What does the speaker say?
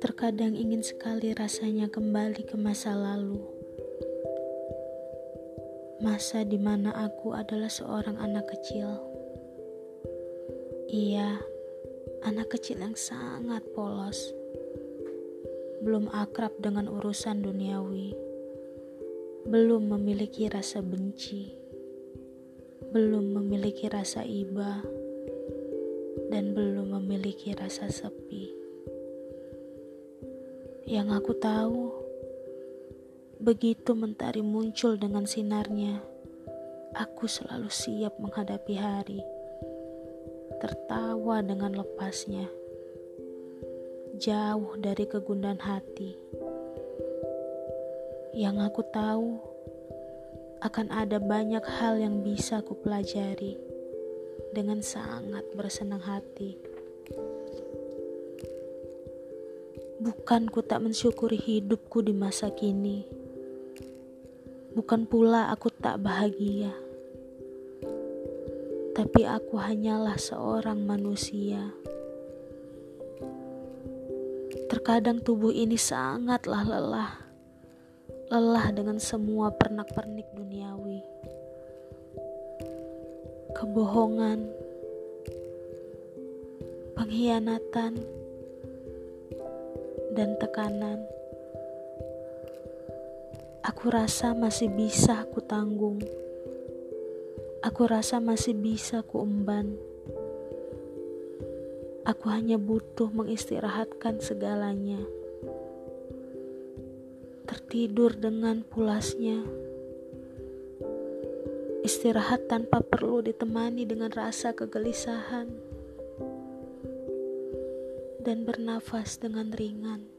Terkadang ingin sekali rasanya kembali ke masa lalu. Masa di mana aku adalah seorang anak kecil. Iya, anak kecil yang sangat polos. Belum akrab dengan urusan duniawi. Belum memiliki rasa benci. Belum memiliki rasa iba. Dan belum memiliki rasa sepi. Yang aku tahu, begitu mentari muncul dengan sinarnya, aku selalu siap menghadapi hari, tertawa dengan lepasnya, jauh dari kegundahan hati. Yang aku tahu, akan ada banyak hal yang bisa ku pelajari dengan sangat bersenang hati. Bukan ku tak mensyukuri hidupku di masa kini. Bukan pula aku tak bahagia. Tapi aku hanyalah seorang manusia. Terkadang tubuh ini sangatlah lelah. Lelah dengan semua pernak-pernik duniawi. Kebohongan, pengkhianatan, dan tekanan. Aku rasa masih bisa aku tanggung. Aku rasa masih bisa ku emban. Aku hanya butuh mengistirahatkan segalanya. Tertidur dengan pulasnya. Istirahat tanpa perlu ditemani dengan rasa kegelisahan dan bernafas dengan ringan.